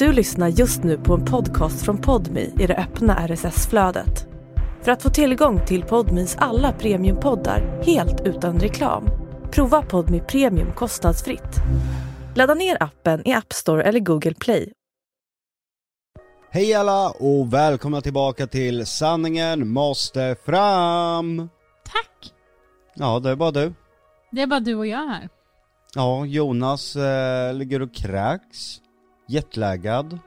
Du lyssnar just nu på en podcast från Podmi i det öppna RSS-flödet. För att få tillgång till Podmis alla premiumpoddar helt utan reklam, prova Podmi Premium kostnadsfritt. Ladda ner appen i App Store eller Google Play. Hej alla och välkomna tillbaka till Sanningen måste fram! Tack! Ja, det är bara du. Det är bara du och jag här. Ja, Jonas eh, ligger och kräks, jetlaggad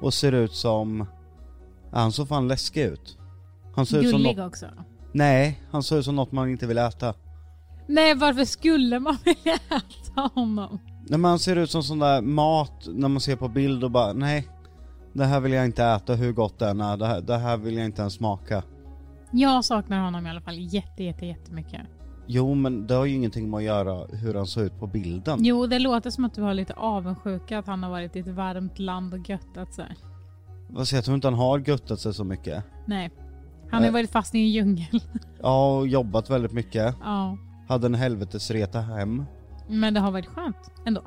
och ser ut som... Ja, han såg fan läskig ut. Han ser ut som Gullig något... också. Nej, han ser ut som något man inte vill äta. Nej, varför skulle man vilja äta honom? Nej men han ser ut som sån där mat när man ser på bild och bara nej Det här vill jag inte äta hur gott det än är, det här, det här vill jag inte ens smaka Jag saknar honom i alla fall jätte, jätte, jättemycket. Jo men det har ju ingenting med att göra hur han såg ut på bilden Jo, det låter som att du har lite avundsjuka att han har varit i ett varmt land och göttat sig. Vad säger jag tror inte han har göttat sig så mycket Nej. Han har ju Nej. varit fast i en djungel. Ja, och jobbat väldigt mycket ja. Hade en helvetesreta hem Men det har varit skönt ändå.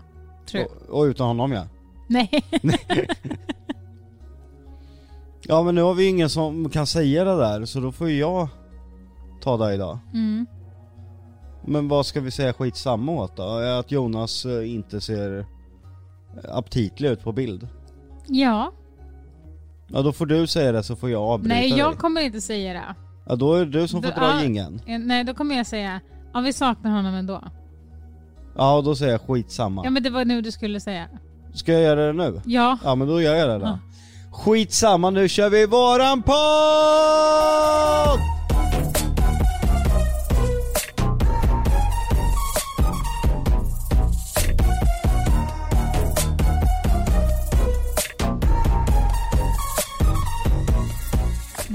Tror jag. och, och utan honom ja Nej. Ja men nu har vi ingen som kan säga det där så då får ju jag ta det idag Mm. Men vad ska vi säga skitsamma åt då? Att Jonas eh, inte ser aptitlig ut på bild? Ja. Ja då får du säga det så får jag avbryta Nej, jag dig. kommer inte säga det. Ja då är det du som får dra ja. jingeln. Nej, då kommer jag säga Ja, vi saknar honom ändå. Ja och då säger jag skitsamma. Ja, men det var nu du skulle säga. Ska jag göra det nu? Ja. Ja men då gör jag det då. Ja. Skitsamma nu kör vi våran podd!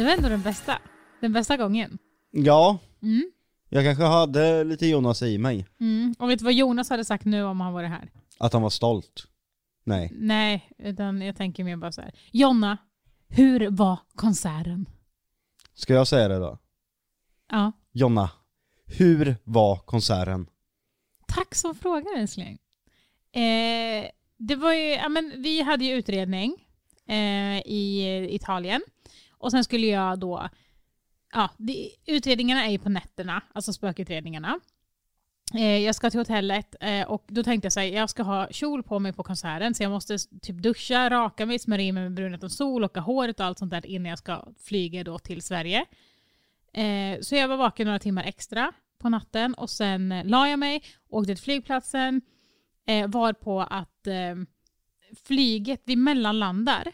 Var ändå den bästa. Den bästa gången. Ja, Mm. jag kanske hade lite Jonas i mig. Mm. Och vet du vad Jonas hade sagt nu om han var här? Att han var stolt. Nej. Nej, utan jag tänker mer bara så här. Jonna, hur var konserten? Ska jag säga det då? Ja. Jonna, hur var konserten? Tack som frågar älskling. Eh, det var ju, ja men vi hade ju utredning eh, i Italien. Och sen skulle jag då, ja, det, utredningarna är ju på nätterna, alltså spökutredningarna. Eh, jag ska till hotellet eh, och då tänkte jag så här, jag ska ha kjol på mig på konserten så jag måste typ duscha, raka mig, smörja in mig med brunet och sol, locka håret och allt sånt där innan jag ska flyga då till Sverige. Eh, så jag var vaken några timmar extra på natten och sen eh, la jag mig, åkte till flygplatsen, eh, var på att eh, flyget, vi mellanlandar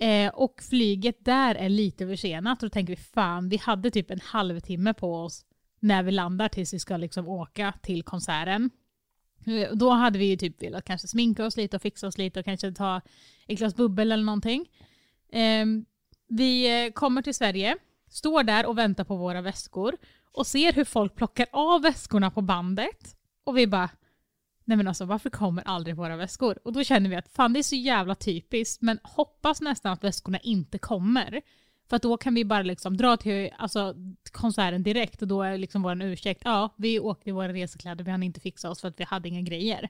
eh, och flyget där är lite försenat och då tänker vi fan, vi hade typ en halvtimme på oss när vi landar tills vi ska liksom åka till konserten. Eh, då hade vi ju typ velat kanske sminka oss lite och fixa oss lite och kanske ta ett glas bubbel eller någonting. Ehm, eh, vi kommer till Sverige, står där och väntar på våra väskor och ser hur folk plockar av väskorna på bandet. Och vi bara, nej men alltså varför kommer aldrig våra väskor? Och då känner vi att fan det är så jävla typiskt, men hoppas nästan att väskorna inte kommer. För att då kan vi bara liksom dra till alltså, konserten direkt och då är liksom vår ursäkt, ja vi åkte i våra resekläder, vi hann inte fixa oss för att vi hade inga grejer.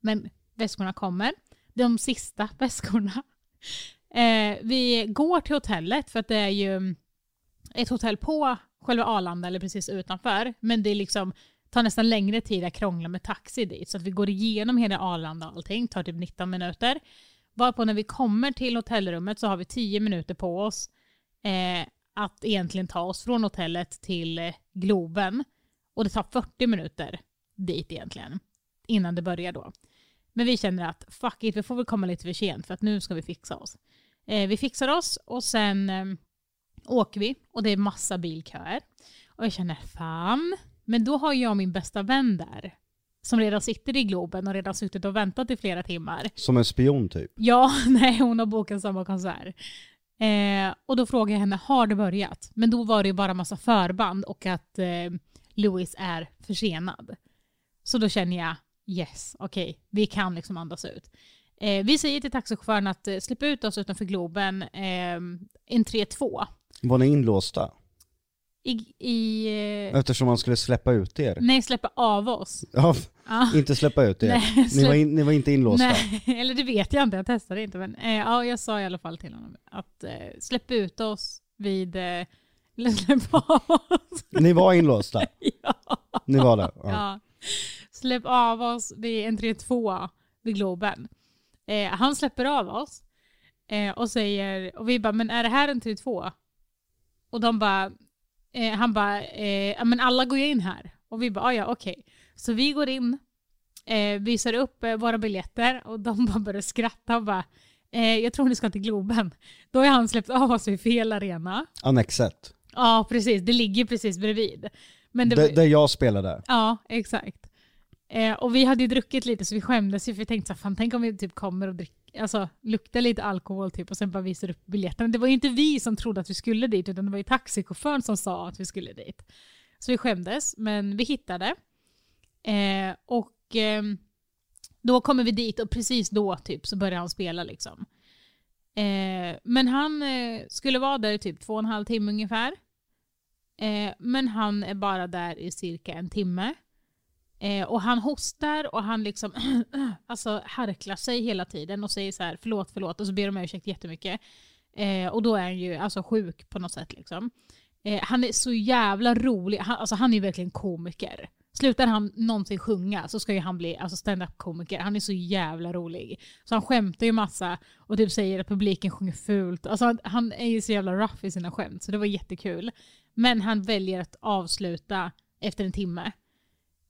Men väskorna kommer, de sista väskorna. Eh, vi går till hotellet för att det är ju ett hotell på själva Arlanda eller precis utanför. Men det är liksom, tar nästan längre tid att krångla med taxi dit. Så att vi går igenom hela Arlanda och allting, tar typ 19 minuter. Varpå när vi kommer till hotellrummet så har vi 10 minuter på oss eh, att egentligen ta oss från hotellet till eh, Globen. Och det tar 40 minuter dit egentligen, innan det börjar då. Men vi känner att fuck it, vi får väl komma lite för sent för att nu ska vi fixa oss. Eh, vi fixar oss och sen eh, åker vi och det är massa bilköer. Och jag känner fan, men då har jag min bästa vän där. Som redan sitter i Globen och redan suttit och väntat i flera timmar. Som en spion typ. Ja, nej hon har bokat samma konsert. Eh, och då frågar jag henne, har det börjat? Men då var det ju bara massa förband och att eh, Louis är försenad. Så då känner jag, yes, okej, vi kan liksom andas ut. Eh, vi säger till taxichauffören att eh, släppa ut oss utanför Globen, eh, entré 2. Var ni inlåsta? I, i, eh, Eftersom man skulle släppa ut er. nej, släppa av oss. Ja, Ja. inte släppa ut er. Nej, Ni, släpp- var in, ni var inte inlåsta. Nej, eller det vet jag inte, jag testade inte. Men eh, ja, jag sa i alla fall till honom att eh, släpp ut oss vid... Eh, släpp av oss. Ni var inlåsta. ja. Ni var det. Ja. Ja. Släpp av oss vid entré 2 vid Globen. Eh, han släpper av oss eh, och säger, och vi bara, men är det här entré 2? Och de bara, eh, han bara, eh, men alla går ju in här. Och vi bara, "Ah, ja okej. Så vi går in, eh, visar upp eh, våra biljetter och de bara börjar skratta och bara, eh, jag tror ni ska till Globen. Då har han släppt av oss vid fel arena. Annexet. Ja precis, det ligger precis bredvid. Men det var- där jag spelade. Ja, exakt. Eh, och vi hade ju druckit lite så vi skämdes ju för vi tänkte så här, fan tänk om vi typ kommer och dricker, alltså lukta lite alkohol typ och sen bara visar upp biljetten. Det var ju inte vi som trodde att vi skulle dit utan det var ju taxichauffören som sa att vi skulle dit. Så vi skämdes, men vi hittade. Eh, och eh, då kommer vi dit och precis då typ så börjar han spela liksom. Eh, men han eh, skulle vara där i typ två och en halv timme ungefär. Eh, men han är bara där i cirka en timme. Eh, och han hostar och han liksom alltså harklar sig hela tiden och säger så här förlåt, förlåt och så ber de om ursäkt jättemycket. Eh, och då är han ju alltså sjuk på något sätt liksom. Eh, han är så jävla rolig, han, alltså han är ju verkligen komiker. Slutar han någonsin sjunga så ska ju han bli alltså stand-up komiker. Han är så jävla rolig. Så han skämtar ju massa och typ säger att publiken sjunger fult. Alltså han, han är ju så jävla rough i sina skämt så det var jättekul. Men han väljer att avsluta efter en timme.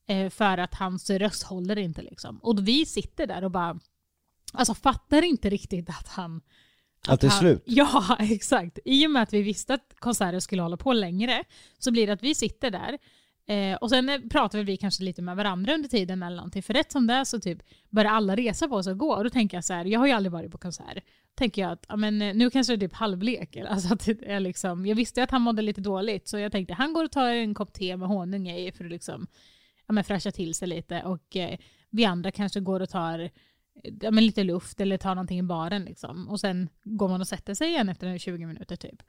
Eh, för att hans röst håller inte liksom. Och vi sitter där och bara, alltså fattar inte riktigt att han... Att det är han, slut? Ja, exakt. I och med att vi visste att konserten skulle hålla på längre så blir det att vi sitter där eh, och sen eh, pratar vi kanske lite med varandra under tiden eller någonting. För rätt som det är så typ börjar alla resa på sig och gå. Och då tänker jag så här, jag har ju aldrig varit på konsert. Tänker jag att ja, men, eh, nu kanske det är typ halvlek. Alltså att det är liksom, jag visste att han mådde lite dåligt så jag tänkte han går och tar en kopp te med honung i för att liksom, ja, men fräscha till sig lite. Och eh, vi andra kanske går och tar eh, ja, men lite luft eller tar någonting i baren. Liksom. Och sen går man och sätter sig igen efter 20 minuter typ.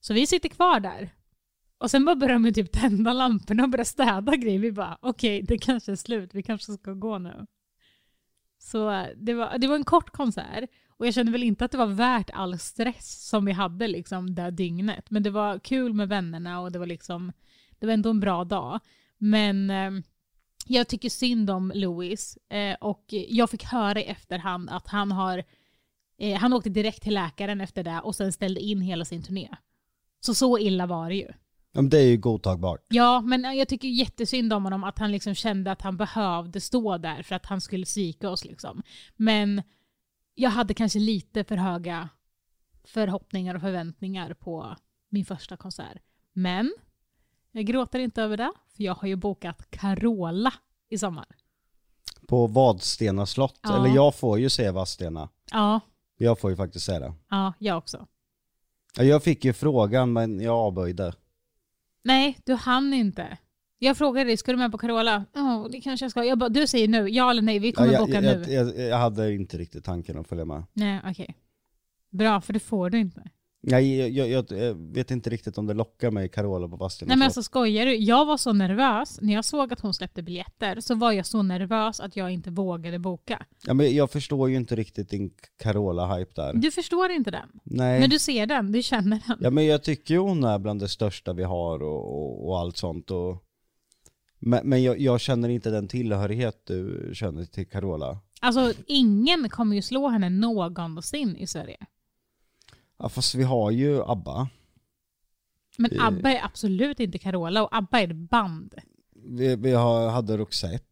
Så vi sitter kvar där. Och sen bara börjar de typ tända lamporna och börja städa grejer. Vi bara okej, det kanske är slut. Vi kanske ska gå nu. Så eh, det var, det var en kort konsert. Och jag kände väl inte att det var värt all stress som vi hade liksom det dygnet. Men det var kul med vännerna och det var liksom, det var ändå en bra dag. Men eh, jag tycker synd om Louis eh, och jag fick höra i efterhand att han har eh, han åkte direkt till läkaren efter det och sen ställde in hela sin turné. Så så illa var det ju. Ja, men det är ju godtagbart. Ja, men jag tycker jättesynd om honom att han liksom kände att han behövde stå där för att han skulle svika oss. Liksom. Men jag hade kanske lite för höga förhoppningar och förväntningar på min första konsert. Men jag gråter inte över det, för jag har ju bokat Carola i sommar. På Vadstena slott, Ja. eller jag får ju se Vadstena. Ja, Jag får ju faktiskt se det. ja, jag också. Ja, Jag fick ju frågan men jag avböjde. Nej, du hann inte. Jag frågade dig, ska du med på Carola? Ja, det kanske jag ska. Jag bara, du säger nu, ja eller nej, vi Ja, kommer jag, boka jag, nu. jag, jag hade inte riktigt tanken att följa med. Nej, okej. Bra, för det får du inte. Nej, jag, jag, jag, vet inte riktigt om det lockar mig Carola på Vadstena Nej men alltså skojar du? Jag var så nervös. När jag såg att hon släppte biljetter så var jag så nervös att jag inte vågade boka. Ja, men jag förstår ju inte riktigt din Carola-hype där. Du förstår inte den. Nej. Men du ser den, du känner den. Ja men jag tycker ju hon är bland det största vi har och, och, och allt sånt och Men, men jag, jag känner inte den tillhörighet du känner till Carola. Alltså ingen kommer ju slå henne någonsin i Sverige. Ja fast vi har ju ABBA. Men. ABBA är absolut inte Carola och ABBA är ett band. Vi, vi har, hade Roxette,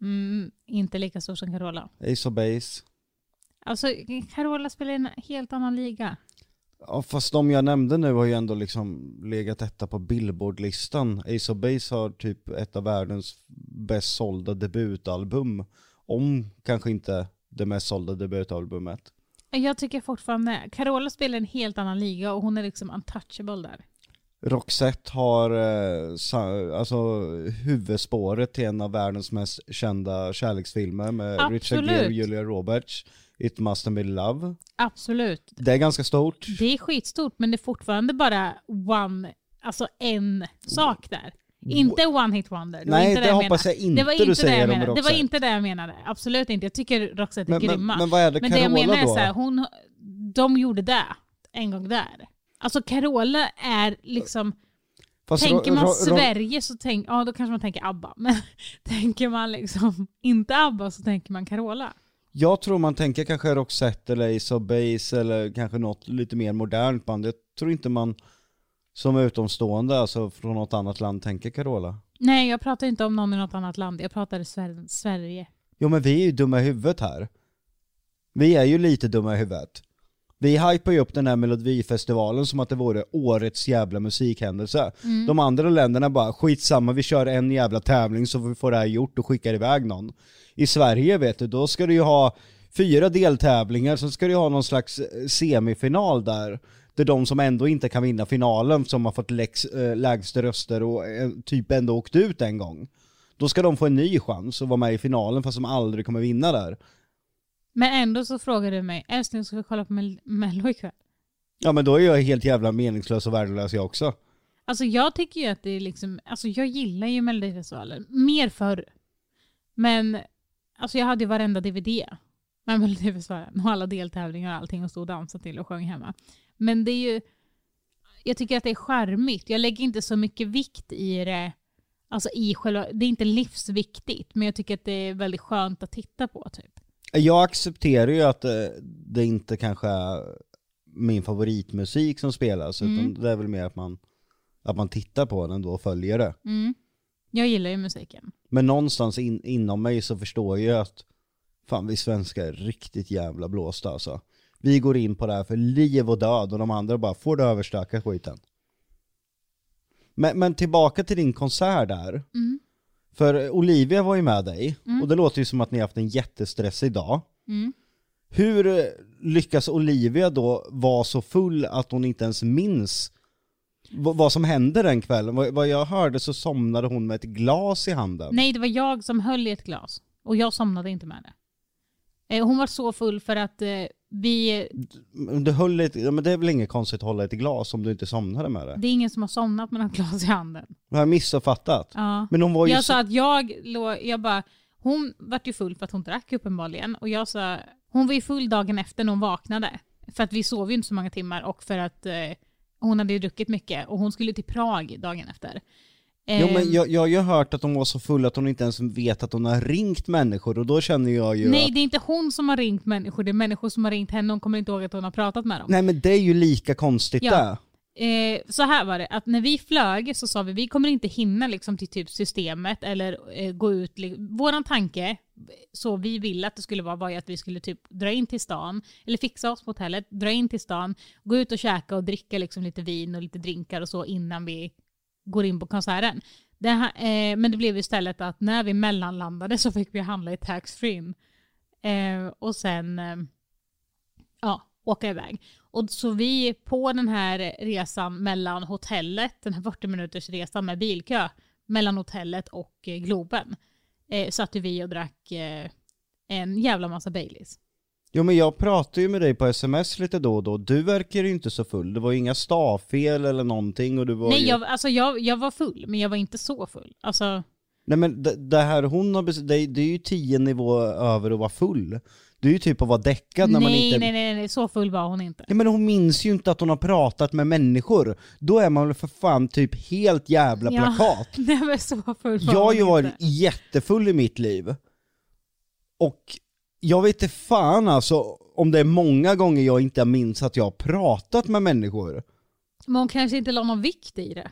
Mm, inte lika stor som Carola. Ace of Base. Alltså Carola spelar i en helt annan liga. Ja fast de jag nämnde nu har ju ändå liksom legat etta på Billboard-listan. Ace of Base har typ ett av världens bäst sålda debutalbum. Om kanske inte det mest sålda debutalbumet. Jag tycker fortfarande, Carola spelar en helt annan liga och hon är liksom untouchable där. Roxette har eh, alltså huvudspåret till en av världens mest kända kärleksfilmer med Richard Absolut. Gere och Julia Roberts. It must have been love. Absolut. Det är ganska stort. Det är skitstort men det är fortfarande bara one, alltså en sak där. Inte one hit wonder. Det Nej, inte det, jag hoppas jag inte det var du inte det säger jag om. Det var inte det jag menade. Absolut inte. Jag tycker Roxette är men, grymma. men, men vad är det Men det jag menar är så här, hon, de gjorde det en gång där. Alltså Carola är liksom, Fast tänker man Sverige så tänk, ja, då kanske man tänker ABBA. Men tänker man liksom inte ABBA så tänker man Carola. Jag tror man tänker kanske Roxette eller Ace of Base eller kanske något lite mer modernt band. Jag tror inte man som utomstående, alltså från något annat land, tänker Carola. Nej, jag pratar inte om någon i något annat land. Jag pratar Sver- Sverige. Jo men vi är ju dumma i huvudet här. Vi är ju lite dumma i huvudet. Vi hypar ju upp den här melodifestivalen som att det vore årets jävla musikhändelse. Mm. De andra länderna bara skitsamma, vi kör en jävla tävling så vi får det här gjort och skickar iväg någon. I Sverige vet du, då ska du ju ha fyra deltävlingar, så ska du ju ha någon slags eh, semifinal där. Det är de som ändå inte kan vinna finalen som har fått läx, äh, lägst röster och eh, typ ändå åkt ut en gång. Då ska de få en ny chans att vara med i finalen fast de aldrig kommer vinna där. Men ändå så frågar du mig, älskling ska vi kolla på Mel- Mello ikväll? Ja men då är jag helt jävla meningslös och värdelös jag också. Alltså jag tycker ju att det är liksom, alltså jag gillar ju Melodifestivalen. Mer förr. Men alltså jag hade ju varenda DVD med Melodifestivalen och alla deltävlingar och allting och stod och dansade till och sjöng hemma. Men det är ju, jag tycker att det är charmigt. Jag lägger inte så mycket vikt i det, alltså i själva, det är inte livsviktigt, men jag tycker att det är väldigt skönt att titta på typ. Jag accepterar ju att eh, det inte kanske är min favoritmusik som spelas, Mm. utan det är väl mer att man, att man tittar på den då och följer det. Mm. Jag gillar ju musiken. Men någonstans in, inom mig så förstår jag ju att fan vi svenskar är riktigt jävla blåsta alltså. Vi går in på det här för liv och död och de andra bara får du överstöka skiten. Men, men tillbaka till din konsert där. Mm. För Olivia var ju med dig, och det låter ju som att ni har haft en jättestressig dag. Mm. Hur lyckas Olivia då vara så full att hon inte ens minns vad som hände den kvällen? Vad, vad jag hörde så somnade hon med ett glas i handen. Nej, det var jag som höll i ett glas. Och jag somnade inte med det. Eh, Hon var så full för att eh, vi... Du höll ett, ja, men det är väl inget konstigt att hålla ett glas om du inte somnade med det? Det är ingen som har somnat med något glas i handen. Det har jag missuppfattat. Ja. Men hon var ju Jag sa att jag låg... Jag bara... Hon vart ju full för att hon drack uppenbarligen. Och jag sa... Hon var ju full dagen efter när hon vaknade. För att vi sov ju inte så många timmar och för att eh, hon hade ju druckit mycket. Och hon skulle till Prag dagen efter. Jo, men Ehm, jag, jag har ju hört att hon var så full att hon inte ens vet att hon har ringt människor och då känner jag ju Nej, att... det är inte hon som har ringt människor. Det är människor som har ringt henne. Hon kommer inte ihåg att hon har pratat med dem. Nej men det är ju lika konstigt Ja. det. Eh, så här var det, att när vi flög så sa vi vi kommer inte hinna liksom, till typ systemet eller eh, gå ut. Våran tanke, så vi ville att det skulle vara, var ju att vi skulle typ dra in till stan, eller fixa oss på hotellet, dra in till stan, gå ut och käka och dricka liksom lite vin och lite drinkar och så innan vi går in på konserten. Det här, eh, men det blev istället att när vi mellanlandade så fick vi handla i taxfree. Eh, och sen eh, ja, åka iväg. Och så vi på den här resan mellan hotellet, den här 40 minuters resan med bilkö, mellan hotellet och eh, Globen, eh, satt vi och drack eh, en jävla massa Baileys. Jo men jag pratar ju med dig på sms lite då och då, du verkar ju inte så full, det var ju inga stavfel eller någonting och du var Nej, ju... jag, alltså jag, jag var full, men jag var inte så full. Alltså, Nej men det, det här hon har bes- det, det är ju tio nivåer över att vara full. Det är ju typ att vara däckad när man nej, inte... nej, nej, nej, så full var hon inte. Ja, men hon minns ju inte att hon har pratat med människor. Då är man väl för fan typ helt jävla Ja. plakat. Nej, men så full var Jag har hon ju varit inte. jättefull i mitt liv. Och jag vet inte fan alltså om det är många gånger jag inte minns att jag har pratat med människor. Men hon kanske inte la någon vikt i det.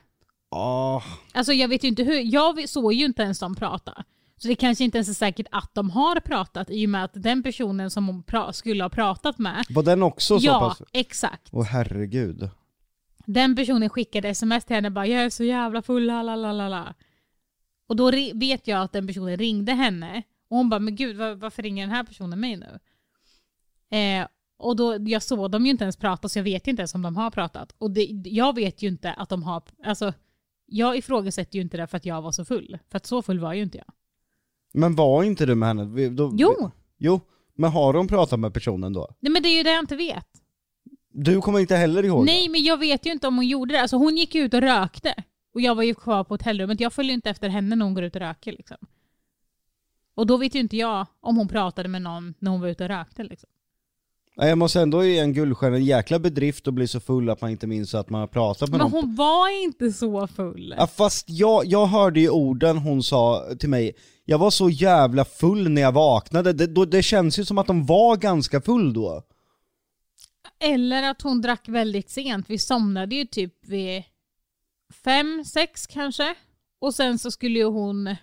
Ah, Alltså jag vet ju inte hur, jag såg ju inte ens dem prata. Så det kanske inte ens är säkert att de har pratat i och med att den personen som hon skulle ha pratat med, var den också så ja pass... exakt. Åh herregud. Den personen skickade sms till henne bara jag är så jävla full, la la la la. Och då vet jag att den personen ringde henne och hon bara men gud var, varför ringer den här personen mig nu? Eh, och då, jag såg dem ju inte ens prata så jag vet inte ens om de har pratat. Och det, jag vet ju inte att de har, alltså jag ifrågasätter ju inte det för att jag var så full. För att så full var ju inte jag. Men var inte du med henne? Vi- Då, Jo! Jo, men har de pratat med personen då? Nej men det är ju det jag inte vet. Du kommer inte heller ihåg Nej, men jag vet ju inte om hon gjorde det. Alltså hon gick ut och rökte. Och jag var ju kvar på hotellrummet. Jag följer inte efter henne när hon går ut och röker. Liksom. Och då vet ju inte jag om hon pratade med någon när hon var ute och rökte. Liksom. Nej, Jag måste ändå ge en guldstjärna, en jäkla bedrift att bli så full att man inte minns att man har pratat med Men någon. hon var inte så full. Ja, fast jag, jag hörde ju orden hon sa till mig, jag var så jävla full när jag vaknade, det, då, det känns ju som att de var ganska full då. Eller att hon drack väldigt sent. Vi somnade ju typ vid fem, sex kanske. Och sen så skulle ju hon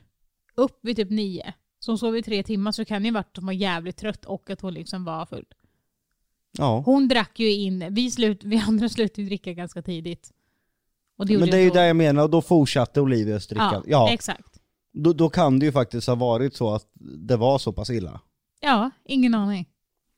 upp vid typ nio. Så hon sov i tre timmar så det kan ju varit att hon var jävligt trött och att hon liksom var full. Ja. Hon drack ju in, vi, slut, vi andra slutade ju dricka ganska tidigt. Och det Men det är ju det jag menar, och då fortsatte Olivias dricka. Ja, Ja, exakt. då, då kan det ju faktiskt ha varit så att det var så pass illa. Ja, ingen aning.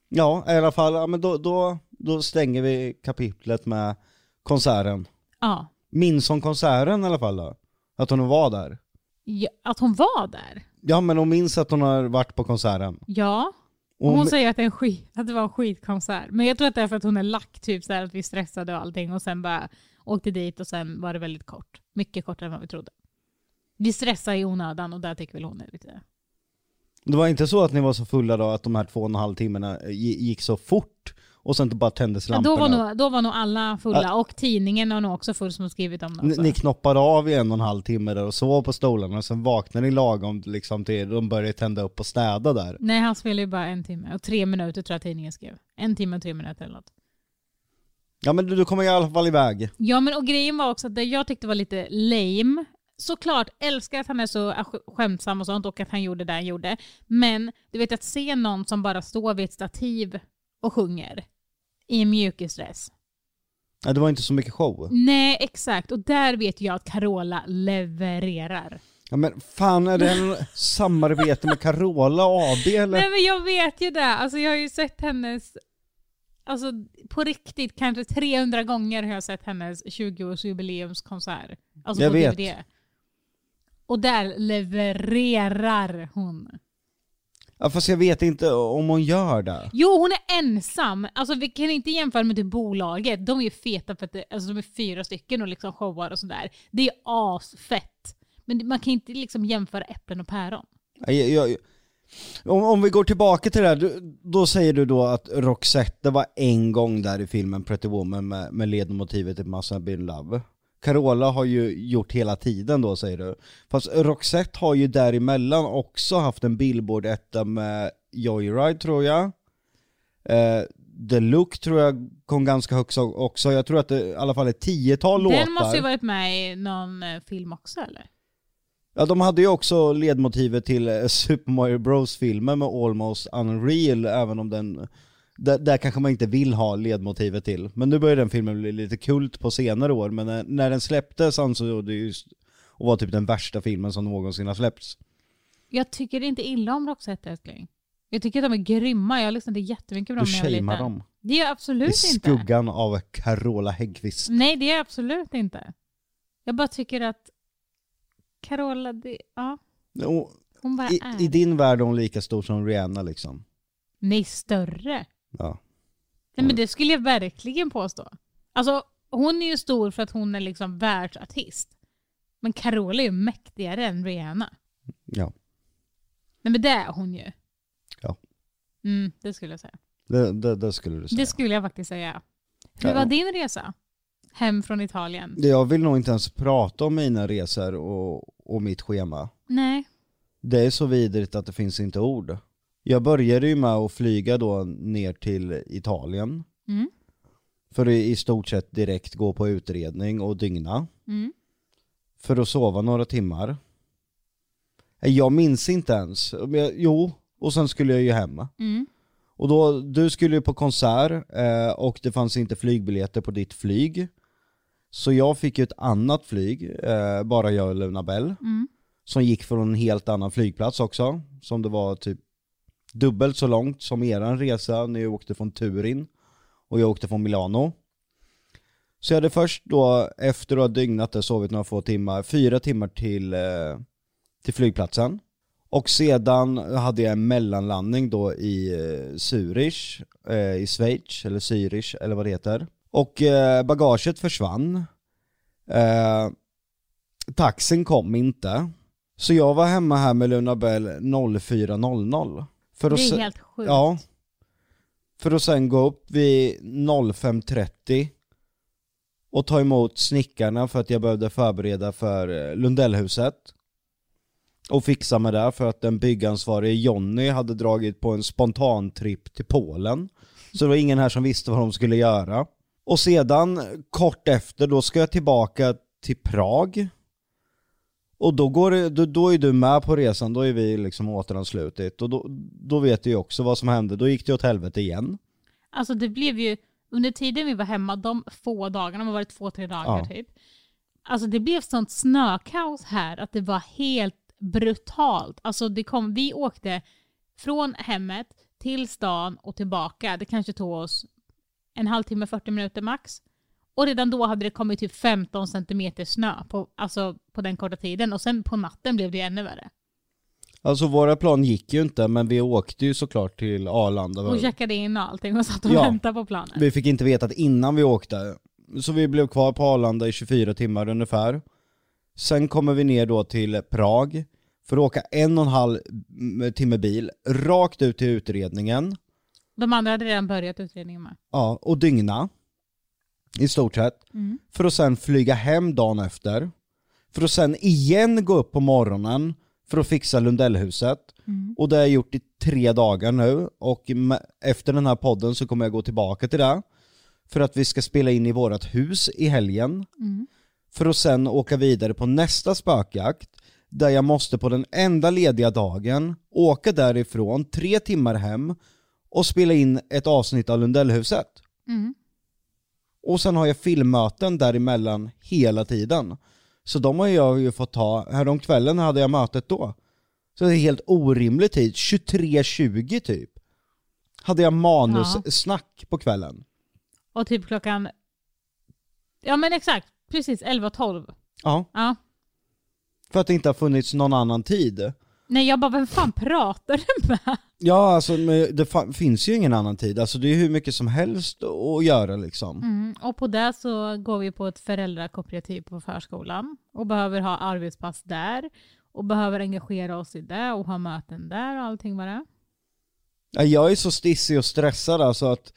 Ja, i alla fall, ja, men då, då, då stänger vi kapitlet med konserten. Ja. Minns hon konserten i alla fall då? Att hon var där? ja. Att hon var där? Ja men hon minns att hon har varit på konserten. Ja. Och Hon hon, säger att det, är en skit, att det var en skitkonsert. Men jag tror att det är för att hon är lack, typ så här, att vi stressade och allting och sen bara åkte dit och sen var det väldigt kort. Mycket kortare än vad vi trodde. Vi stressade i onödan och där tycker väl hon är lite... det var inte så att ni var så fulla då att de här två och en halv timmarna gi- gick så fort och sen bara tändes Ja, då, lamporna? var nog, då var nog alla fulla och tidningen var nog också full som har skrivit om det Ni, ni knoppade av i en och en halv timme där och sov på stolarna och sen vaknade ni lagom liksom till de började tända upp och städa där. Nej, han spelade ju bara en timme och tre minuter tror jag tidningen skrev. En timme och tre minuter eller något. Ja men du, du kommer i alla fall iväg. Ja, men och grejen var också att det jag tyckte var lite lame, såklart älskar att han är så sk- skämtsam och sånt och att han gjorde det han gjorde. Men du vet att se någon som bara står vid ett stativ och sjunger i en mjukisdress. Ja, det var inte så mycket show. Nej, exakt. Och där vet jag att Carola levererar. Ja men fan är det en samarbete med Carola AB eller? Nej men jag vet ju det. Alltså jag har ju sett hennes, alltså på riktigt kanske 300 gånger har jag sett hennes 20-årsjubileumskonsert. Alltså Jag på vet. DVD. Och där levererar hon. Ja fast jag vet inte om hon gör det. Jo, hon är ensam. Alltså vi kan inte jämföra med det bolaget. De är ju feta för att det, alltså, de är fyra stycken och liksom showar och sådär. Det är asfett. Men man kan inte liksom jämföra äpplen och päron. Ja, Jag, jag, om, om vi går tillbaka till det här, då säger du då att Roxette, det var en gång där i filmen Pretty Woman med, med ledmotivet till Massa Been Love. Carola har ju gjort hela tiden då säger du. Fast Roxette har ju däremellan också haft en Billboard-etta med Joyride tror jag. Eh, The Look tror jag kom ganska högt också. Jag tror att det i alla fall är ett tiotal låtar. Den måste ju varit med i någon eh, film också eller? Ja, de hade ju också ledmotivet till eh, Super Mario Bros-filmen med Almost Unreal, även om den... Där, där kanske man inte vill ha ledmotivet till. Men nu börjar den filmen bli lite kult på senare år, men när, när den släpptes ansåg det just att vara typ den värsta filmen som någonsin har släppts. Jag tycker inte illa om Roxette älskling. Jag tycker att de är grymma. Jag lyssnade jättemycket på dem Du när jag var liten. dem. Det är jag I absolut inte. skuggan av Carola Häggkvist. Nej, det är jag absolut inte. Jag bara tycker att Carola, det, ja, Och hon bara I, är. I din värld är hon lika stor som Rihanna liksom. Nej, större. Ja. Nej, men det skulle jag verkligen påstå. Alltså, hon är ju stor för att hon är liksom världsartist. Men Carola är ju mäktigare än Rihanna. Ja. Nej, men det är hon ju. Ja. Mm, det skulle jag säga. Det, det, det skulle du säga. Det skulle jag faktiskt säga. Hur var din resa? Hem från Italien? Jag vill nog inte ens prata om mina resor och, och mitt schema. Nej. Det är så vidrigt att det finns inte ord. Jag började ju med att flyga då ner till Italien. Mm. För att i stort sett direkt gå på utredning och dygna. Mm. För att sova några timmar. Jag minns inte ens. Jo, och sen skulle jag ju hem. Mm. Och då, du skulle ju på konsert eh, och det fanns inte flygbiljetter på ditt flyg. Så jag fick ju ett annat flyg, eh, bara jag och Luna Bell. Mm. Som gick från en helt annan flygplats också. Som det var typ dubbelt så långt som eran resa när jag åkte från Turin. Och jag åkte från Milano. Så jag hade först då, efter att ha dygnat där, sovit några få timmar, fyra timmar till, eh, till flygplatsen. Och sedan hade jag en mellanlandning då i eh, Zürich, eh, i Schweiz, eller Zürich, eller vad det heter. Och bagaget försvann. Eh, taxin kom inte. Så jag var hemma här med Luna Bell 04.00. För Det att är helt sjukt. Ja. För att sen gå upp vid 05.30 och ta emot snickarna för att jag behövde förbereda för eh, Lundellhuset. Och fixa med det för att den byggansvarige Jonny hade dragit på en spontan tripp till Polen. Så det var ingen här som visste vad de skulle göra. Och sedan kort efter då ska jag tillbaka till Prag. Och då, går det, då, då är du med på resan, då är vi liksom återanslutit. Och då, då vet du ju också vad som hände, då gick det åt helvete igen. Alltså det blev ju, under tiden vi var hemma, de få dagarna, det har varit två, tre dagar Ja. typ. Alltså det blev sånt snökaos här att det var helt brutalt. Alltså det kom, vi åkte från hemmet till stan och tillbaka. Det kanske tog oss en halvtimme, 40 minuter max. Och redan då hade det kommit typ 15 centimeter snö på, alltså på den korta tiden. Och sen på natten blev det ännu värre. Alltså våra plan gick ju inte, men vi åkte ju såklart till Arlanda. Och checkade in och allting och satt och Ja. väntade på planet. Vi fick inte veta att innan vi åkte. Så vi blev kvar på Arlanda i 24 timmar ungefär. Sen kommer vi ner då till Prag för att åka en och en halv mm, timme bil rakt ut till utredningen. De andra hade redan börjat utredningen med. Ja, och dygna. I stort sett. Mm. För att sen flyga hem dagen efter. För att sen igen gå upp på morgonen för att fixa Lundellhuset. Mm. Och det har jag gjort i tre dagar nu. Och efter den här podden så kommer jag gå tillbaka till det. För att vi ska spela in i vårt hus i helgen. Mm. För att sen åka vidare på nästa spökjakt. Där jag måste på den enda lediga dagen åka därifrån tre timmar hem och spela in ett avsnitt av Lundellhuset. Mm. Och sen har jag filmmöten däremellan hela tiden. Så de har jag ju fått ta, häromkvällen hade jag mötet då. Så det är helt orimlig tid, 23.20 typ. Hade jag manussnack på kvällen. Och typ klockan... Ja men exakt, precis 11-12. Ja, Ja. för att det inte har funnits någon annan tid. Nej jag bara, vem fan pratar du med? Ja, alltså det finns ju ingen annan tid. Alltså det är hur mycket som helst att göra liksom. Mm. Och på det så går vi på ett föräldrakooperativ på förskolan och behöver ha arbetspass där och behöver engagera oss i det och ha möten där och allting vad det är. Ja, Jag är så stissig och stressad alltså att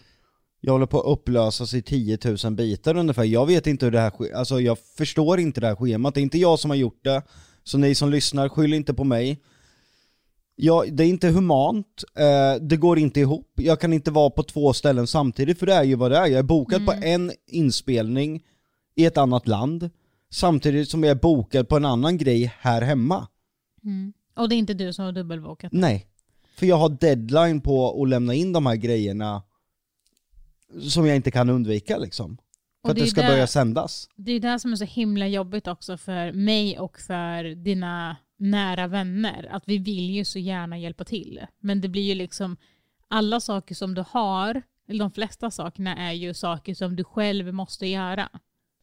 jag håller på att upplösas i 10 000 bitar ungefär. Jag vet inte hur det här sker, alltså jag förstår inte det här schemat. Det är inte jag som har gjort det. Så ni som lyssnar, skyll inte på mig. Ja, det är inte humant, eh, det går inte ihop. Jag kan inte vara på två ställen samtidigt för det är ju vad det är. Jag är bokad på en inspelning i ett annat land samtidigt som jag är bokad på en annan grej här hemma. Och det är inte du som har dubbelbokat. Nej. För jag har deadline på att lämna in de här grejerna som jag inte kan undvika liksom. För Och att det ska det- börja sändas. Det är det som är så himla jobbigt också för mig och för dina nära vänner. Att vi vill ju så gärna hjälpa till. Men det blir ju liksom alla saker som du har, eller de flesta sakerna är ju saker som du själv måste göra.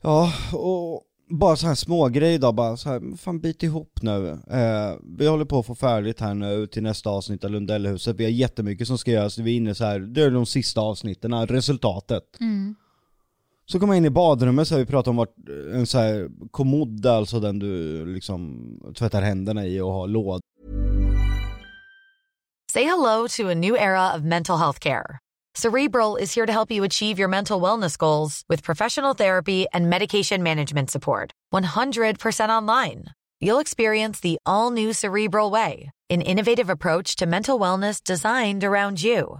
Ja, och bara så här små grejer då, bara så här, fan bit ihop nu. Eh, vi håller på att få färdigt här nu till nästa avsnitt av Lundellhuset. Vi har jättemycket som ska göras, vi är inne så här, det är de sista avsnitten, resultatet. Så kommer jag in i badrummet så här, vi pratade om vart, eh, en så här kommod, alltså den du liksom tvättar händerna i och har låda Say hello to a new era of mental health care. Cerebral is here to help you achieve your mental wellness goals with professional therapy and medication management support. 100% online. You'll experience the all new Cerebral Way, an innovative approach to mental wellness designed around you.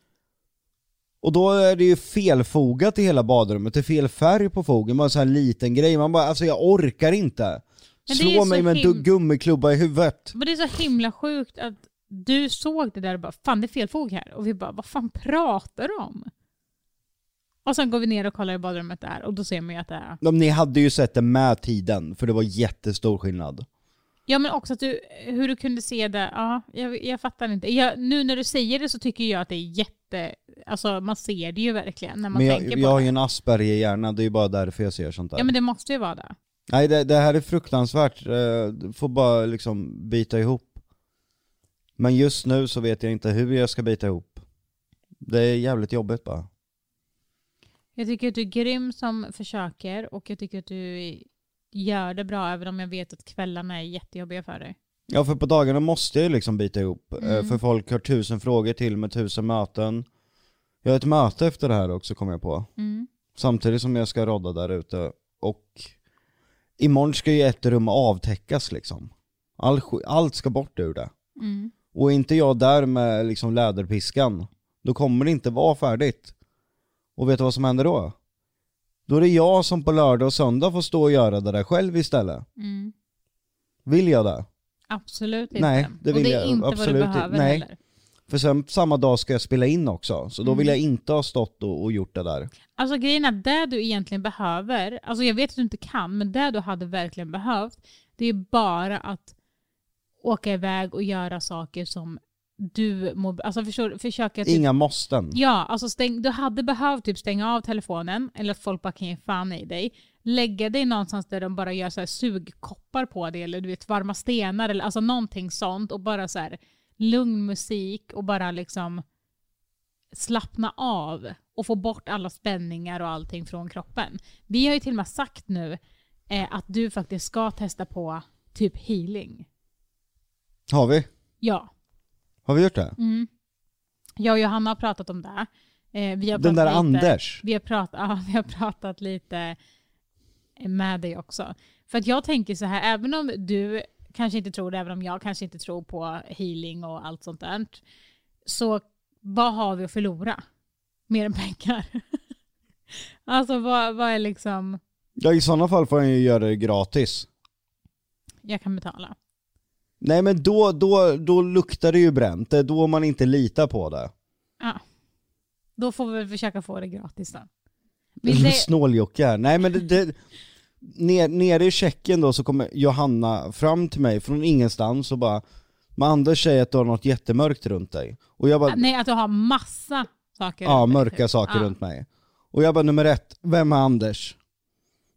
Och då är det ju felfogat i hela badrummet, det är fel färg på fogen, bara en sån här liten grej, man bara alltså jag orkar inte. Men det är Slå så mig med en him- du- gummiklubba i huvudet. Men det är så himla sjukt att du såg det där och bara fan det är fel fog här. Och vi bara vad fan pratar du om? Och sen går vi ner och kollar i badrummet där och då ser man ju att det är... De, ni hade ju sett det med tiden, för det var jättestor skillnad. Ja men också att du, hur du kunde se det, ja jag, jag fattar inte. Jag, nu när du säger det så tycker jag att det är jätte, alltså man ser det ju verkligen när man Men tänker jag, på jag har det. ju en Asperger-hjärna, det är ju bara därför jag ser sånt där. Ja men det måste ju vara det. Nej det, det här är fruktansvärt, eh, du får bara liksom bita ihop. Men just nu så vet jag inte hur jag ska bita ihop. Det är jävligt jobbigt bara. Jag tycker att du är grym som försöker och jag tycker att du gör det bra även om jag vet att kvällarna är jättejobbiga för dig. Ja för på dagarna måste jag ju liksom bita ihop, eh, Mm. för folk har tusen frågor till med tusen möten. Jag har ett möte efter det här också kommer jag på. Mm. Samtidigt som jag ska rodda där ute. Och imorgon ska ju ett rum avtäckas liksom. All, allt ska bort ur det. Mm. Och är inte jag där med liksom läderpiskan, då kommer det inte vara färdigt. Och vet du vad som händer då? Då är det jag som på lördag och söndag får stå och göra det där själv istället. Mm. Vill jag det? Absolut inte. Nej, det och vill det är jag inte vad absolut du inte. behöver Nej. heller. För sen samma dag ska jag spela in också, så då vill Mm. jag inte ha stått och, och gjort det där. Alltså grejen är, det du egentligen behöver, alltså jag vet att du inte kan, men det du hade verkligen behövt, det är bara att åka iväg och göra saker som du mår Alltså förstår, försöka typ, Inga måsten. Ja, alltså stäng, du hade behövt typ stänga av telefonen, eller att folk bara kan ge fan i dig. Lägga dig någonstans där de bara gör så här sugkoppar på dig, eller du vet varma stenar, eller alltså någonting sånt. Och bara så här lugn musik och bara liksom slappna av och få bort alla spänningar och allting från kroppen. Vi har ju till och med sagt nu eh, att du faktiskt ska testa på typ healing. Har vi? Ja. Har vi gjort det? Mm. Jag och Johanna har pratat om det. Eh, vi har Den där lite, Anders. Vi har, pratat, ja, vi har pratat lite med dig också. För att jag tänker så här, även om du kanske inte tror det, även om jag kanske inte tror på healing och allt sånt där. Så vad har vi att förlora? Mer än pengar. alltså vad, vad är liksom, Ja i sådana fall får han ju göra det gratis. jag kan betala. Nej men då, då, då luktar det ju bränt, det är då man inte litar på det. Ja. Då får vi väl försöka få det gratis då. Vill det, Snåljocke här. Nej men det, det, ner, nere i Tjeckien då så kommer Johanna fram till mig från ingenstans och bara Men Anders säger att du har något jättemörkt runt dig. Och jag bara, nej, att du har massa saker. ja runt dig, mörka typ. saker Ja. runt mig. Och jag bara, nummer ett, vem är Anders?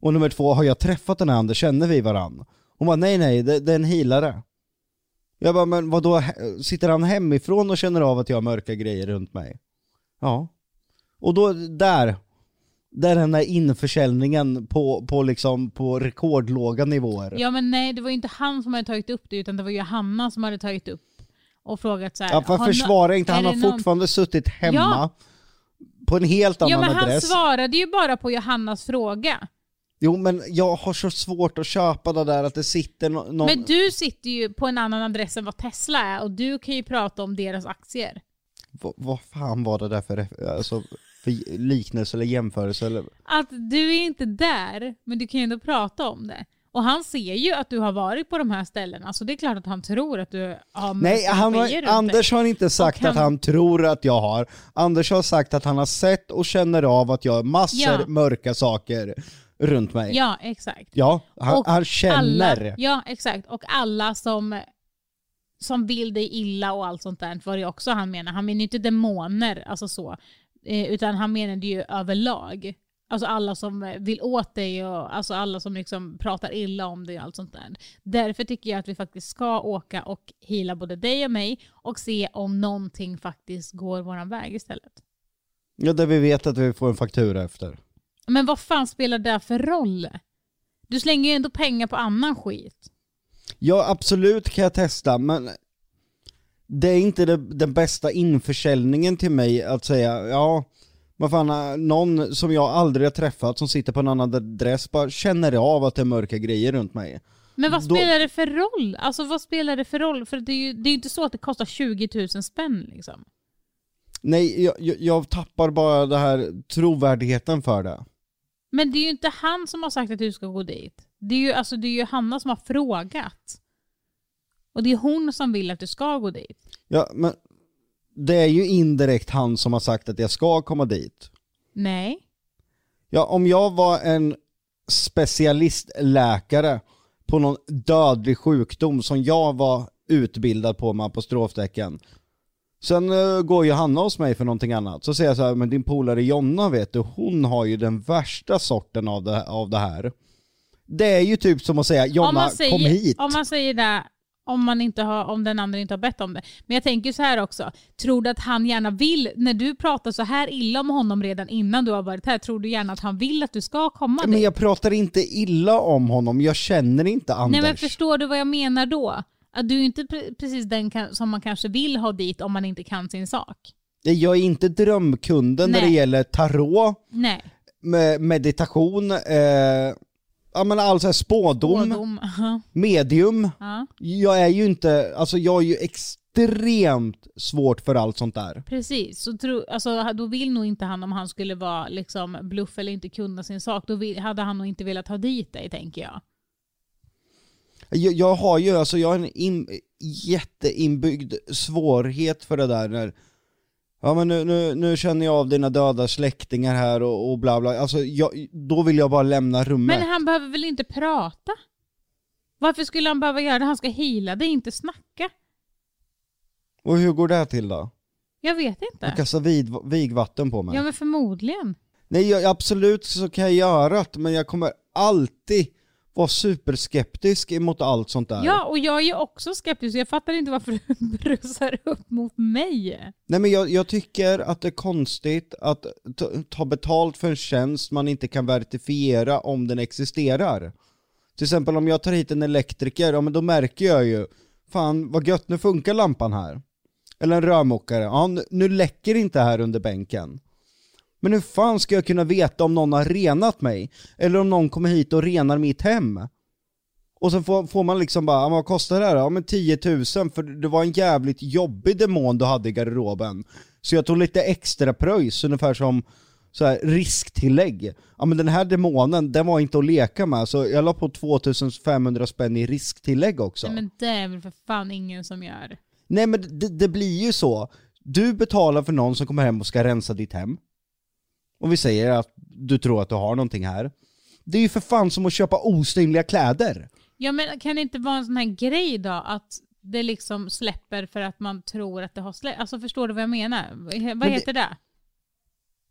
Och nummer två, har jag träffat den här Anders? Känner vi varann? Hon bara, nej nej, det, det är en healare. Jag bara, men vadå, sitter han hemifrån och känner av att jag har mörka grejer runt mig? Ja. Och då, där, där är den där införsäljningen på, på liksom, på rekordlåga nivåer. Ja men nej, det var ju inte han som hade tagit upp det utan det var ju Hanna som hade tagit upp och frågat så här. Ja, för försvara inte, han har någon- fortfarande suttit hemma Ja. på en helt annan Ja men han adress. svarade ju bara på Johannas fråga. Jo men jag har så svårt att köpa det där att det sitter no- någon... Men du sitter ju på en annan adress än vad Tesla är och du kan ju prata om deras aktier. V- vad fan var det där för, alltså, för liknelse eller jämförelse eller? Att du är inte där, men du kan ju ändå prata om det. Och han ser ju att du har varit på de här ställena, så det är klart att han tror att du har Nej, han har. Anders har inte sagt han- att han tror att jag har. Anders har sagt att han har sett och känner av att jag har massor Ja. mörka saker runt mig. Ja, exakt. Ja, han, Och han känner. Alla, ja, exakt. Och alla som som vill dig illa och allt sånt där var det också han menar. Han menar ju inte demoner, alltså så. Eh, utan han menade ju överlag. Alltså alla som vill åt dig och alltså alla som liksom pratar illa om dig och allt sånt där. Därför tycker jag att vi faktiskt ska åka och hila både dig och mig och se om någonting faktiskt går våran väg istället. Ja, där vi vet att vi får en faktura efter. Men vad fan spelar det för roll? Du slänger ju ändå pengar på annan skit. Ja, absolut kan jag testa, men det är inte det, den bästa införsäljningen till mig att säga, ja, vad fan, någon som jag aldrig har träffat som sitter på en annan adress bara känner av att det är mörka grejer runt mig. Men vad Då- spelar det för roll? Alltså vad spelar det för roll? För det är ju det är inte så att det kostar 20 000 spänn liksom. Nej, jag, jag, jag tappar bara det här trovärdigheten för det. Men det är ju inte han som har sagt att du ska gå dit. Det är ju, alltså, det är ju Hanna som har frågat. Och det är hon som vill att du ska gå dit. Ja, men det är ju indirekt han som har sagt att jag ska komma dit. Nej. Ja, om jag var en specialistläkare på någon dödlig sjukdom som jag var utbildad på med apostroftecken. Sen uh, går ju Hanna hos mig för någonting annat. Så säger jag så här, men din polare Jonna vet du, hon har ju den värsta sorten av det, av det här. Det är ju typ som att säga, Jonna säger, kom hit. Om man säger det om, man inte har, om den andra inte har bett om det. Men jag tänker så här också. Tror du att han gärna vill, när du pratar så här illa om honom redan innan du har varit här, tror du gärna att han vill att du ska komma Men dit? jag pratar inte illa om honom, jag känner inte Anders. Nej men förstår du vad jag menar då? Du är inte pre- precis den som man kanske vill ha dit om man inte kan sin sak. Jag är inte drömkunden när det Nej. gäller tarot, Nej. med meditation, eh, ja men alltså spådom, Spådom. Medium. Ja, Jag är ju inte, alltså jag är ju extremt svårt för allt sånt där. precis. Så tro, alltså, då vill nog inte han om han skulle vara liksom bluff eller inte kunna sin sak, då vill, hade han nog inte velat ha dit dig tänker jag. Jag, jag har ju, alltså jag har en in, jätteinbyggd svårighet för det där när Ja men nu, nu, nu känner jag av dina döda släktingar här och, och bla bla, alltså jag, då vill jag bara lämna rummet. Men han behöver väl inte prata? Varför skulle han behöva göra det? Han ska hila dig, inte snacka. Och hur går det här till då? Jag vet Du inte. kastar vid, vigvatten på mig? Ja men förmodligen. Nej jag, absolut så kan jag göra det, men jag kommer alltid vara superskeptisk emot allt sånt där. Ja, och jag är ju också skeptisk. Jag fattar inte varför du brusar upp mot mig. Nej men jag, jag tycker att det är konstigt att ta, ta betalt för en tjänst man inte kan verifiera om den existerar. Till exempel om jag tar hit en elektriker, ja men då märker jag ju, fan vad gött, nu funkar lampan här. Eller en rörmokare, ja nu läcker inte här under bänken. Men hur fan ska jag kunna veta om någon har renat mig? Eller om någon kommer hit och renar mitt hem? Och sen får, får man liksom bara, "Ja, vad kostar det här? Ja men 10 000 för det var en jävligt jobbig demon du hade i garderoben. Så jag tog lite extra pröjs, ungefär som så här, risktillägg. Ja men den här demonen, den var inte att leka med, så jag la på 2500 spänn i risktillägg också. Nej, men det är väl för fan ingen som gör. Nej men det, det blir ju så. Du betalar för någon som kommer hem och ska rensa ditt hem. Och vi säger att du tror att du har någonting här. Det är ju för fan som att köpa osynliga kläder. Ja men kan det inte vara en sån här grej då att det liksom släpper för att man tror att det har släppt? Alltså förstår du vad jag menar? Vad det- heter det?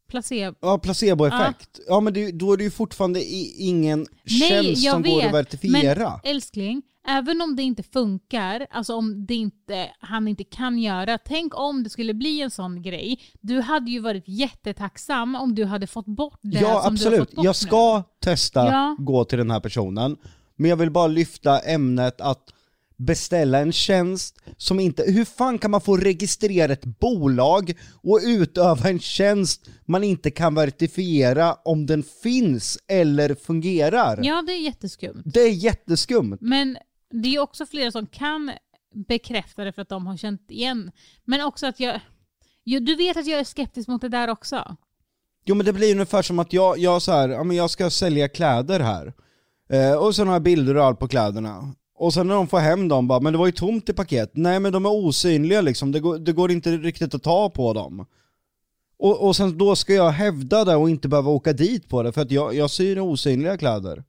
Placebo? Ja, placeboeffekt. Ja men det, då är det ju fortfarande ingen tjänst som går att verifiera. Men älskling, även om det inte funkar, alltså om det inte, han inte kan göra, tänk om det skulle bli en sån grej. Du hade ju varit jättetacksam om du hade fått bort det ja som du har absolut, fått bort jag ska nu. testa Ja. gå till den här personen. Men jag vill bara lyfta ämnet att beställa en tjänst som inte, hur fan kan man få registrera ett bolag och utöva en tjänst man inte kan verifiera om den finns eller fungerar? Ja, det är jätteskumt. Det är jätteskumt. Men det är också flera som kan bekräfta det för att de har känt igen. Men också att jag... Du vet att jag är skeptisk mot det där också. Jo men det blir ungefär som att jag, jag så här, ja men jag ska sälja kläder här. Eh, och sen har jag bilder och allt på kläderna. Och sen när de får hem dem bara, men det var ju tomt i paket. Nej men de är osynliga liksom, det går, det går inte riktigt att ta på dem. Och, och sen då ska jag hävda det och inte behöva åka dit på det för att jag, jag syr osynliga kläder.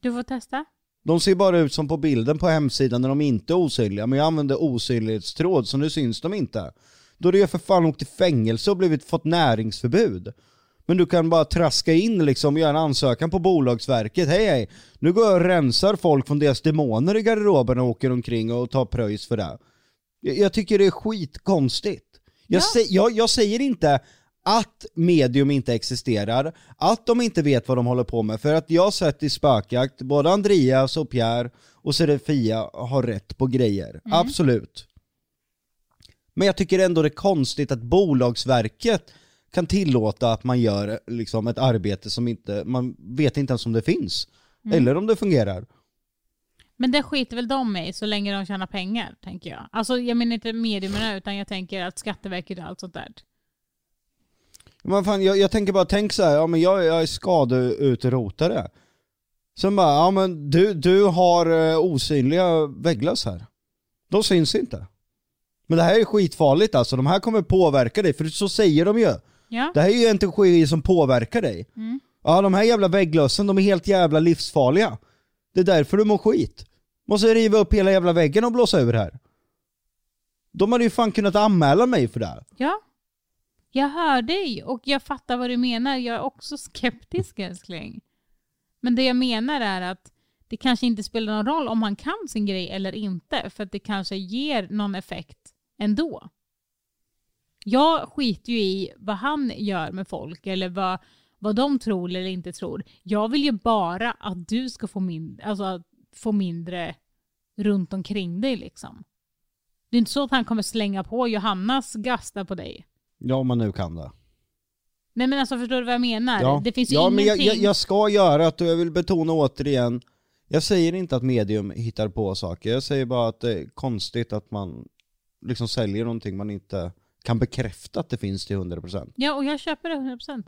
Du får testa. De ser bara ut som på bilden på hemsidan när de inte är osynliga, men jag använder osynlighetstråd så nu syns de inte. Då hade jag för fan åkt i fängelse och blivit, fått näringsförbud. Men du kan bara traska in liksom, göra en ansökan på Bolagsverket. Hej hej, nu går jag och rensar folk från deras demoner i garderoben och åker omkring och tar pröjs för det. Jag, jag tycker det är skitkonstigt. Jag, Ja. sä- jag, jag säger inte att medium inte existerar, att de inte vet vad de håller på med. För att jag har sett i spökjakt, både Andreas och Pierre och Serafia har rätt på grejer. Absolut. Men jag tycker ändå det är konstigt att Bolagsverket kan tillåta att man gör liksom ett arbete som inte, man vet inte ens om det finns. Eller om det fungerar. Men det skiter väl de i så länge de tjänar pengar, tänker jag. Alltså jag menar inte medierna utan jag tänker att Skatteverket och allt sånt där. Men fan, jag, jag tänker bara, tänk så här, ja men jag, jag är skadeutrotare. Sen bara, ja men du, du har eh, osynliga vägglas här. De syns inte. Men det här är skitfarligt alltså, de här kommer påverka dig, för så säger de ju. Ja, Det här är ju skit som påverkar dig. Ja de här jävla vägglössen, de är helt jävla livsfarliga. Det är därför du mår skit. Måste riva upp hela jävla väggen och blåsa ur här. De hade ju fan kunnat anmäla mig för det här. ja. Jag hör dig och jag fattar vad du menar. Jag är också skeptisk älskling. Men det jag menar är att det kanske inte spelar någon roll om han kan sin grej eller inte för att det kanske ger någon effekt ändå. Jag skiter ju i vad han gör med folk eller vad, vad de tror eller inte tror. Jag vill ju bara att du ska få, min, alltså, få mindre runt omkring dig liksom. Det är inte så att han kommer slänga på Johannas gasta på dig. Ja om man nu kan det. Nej men alltså förstår du vad jag menar? Ja, Det finns ju ja men jag, ingenting... jag, jag ska göra det och jag vill betona återigen, jag säger inte att medium hittar på saker, jag säger bara att det är konstigt att man liksom säljer någonting man inte kan bekräfta att det finns till 100%. Ja och jag köper det 100%.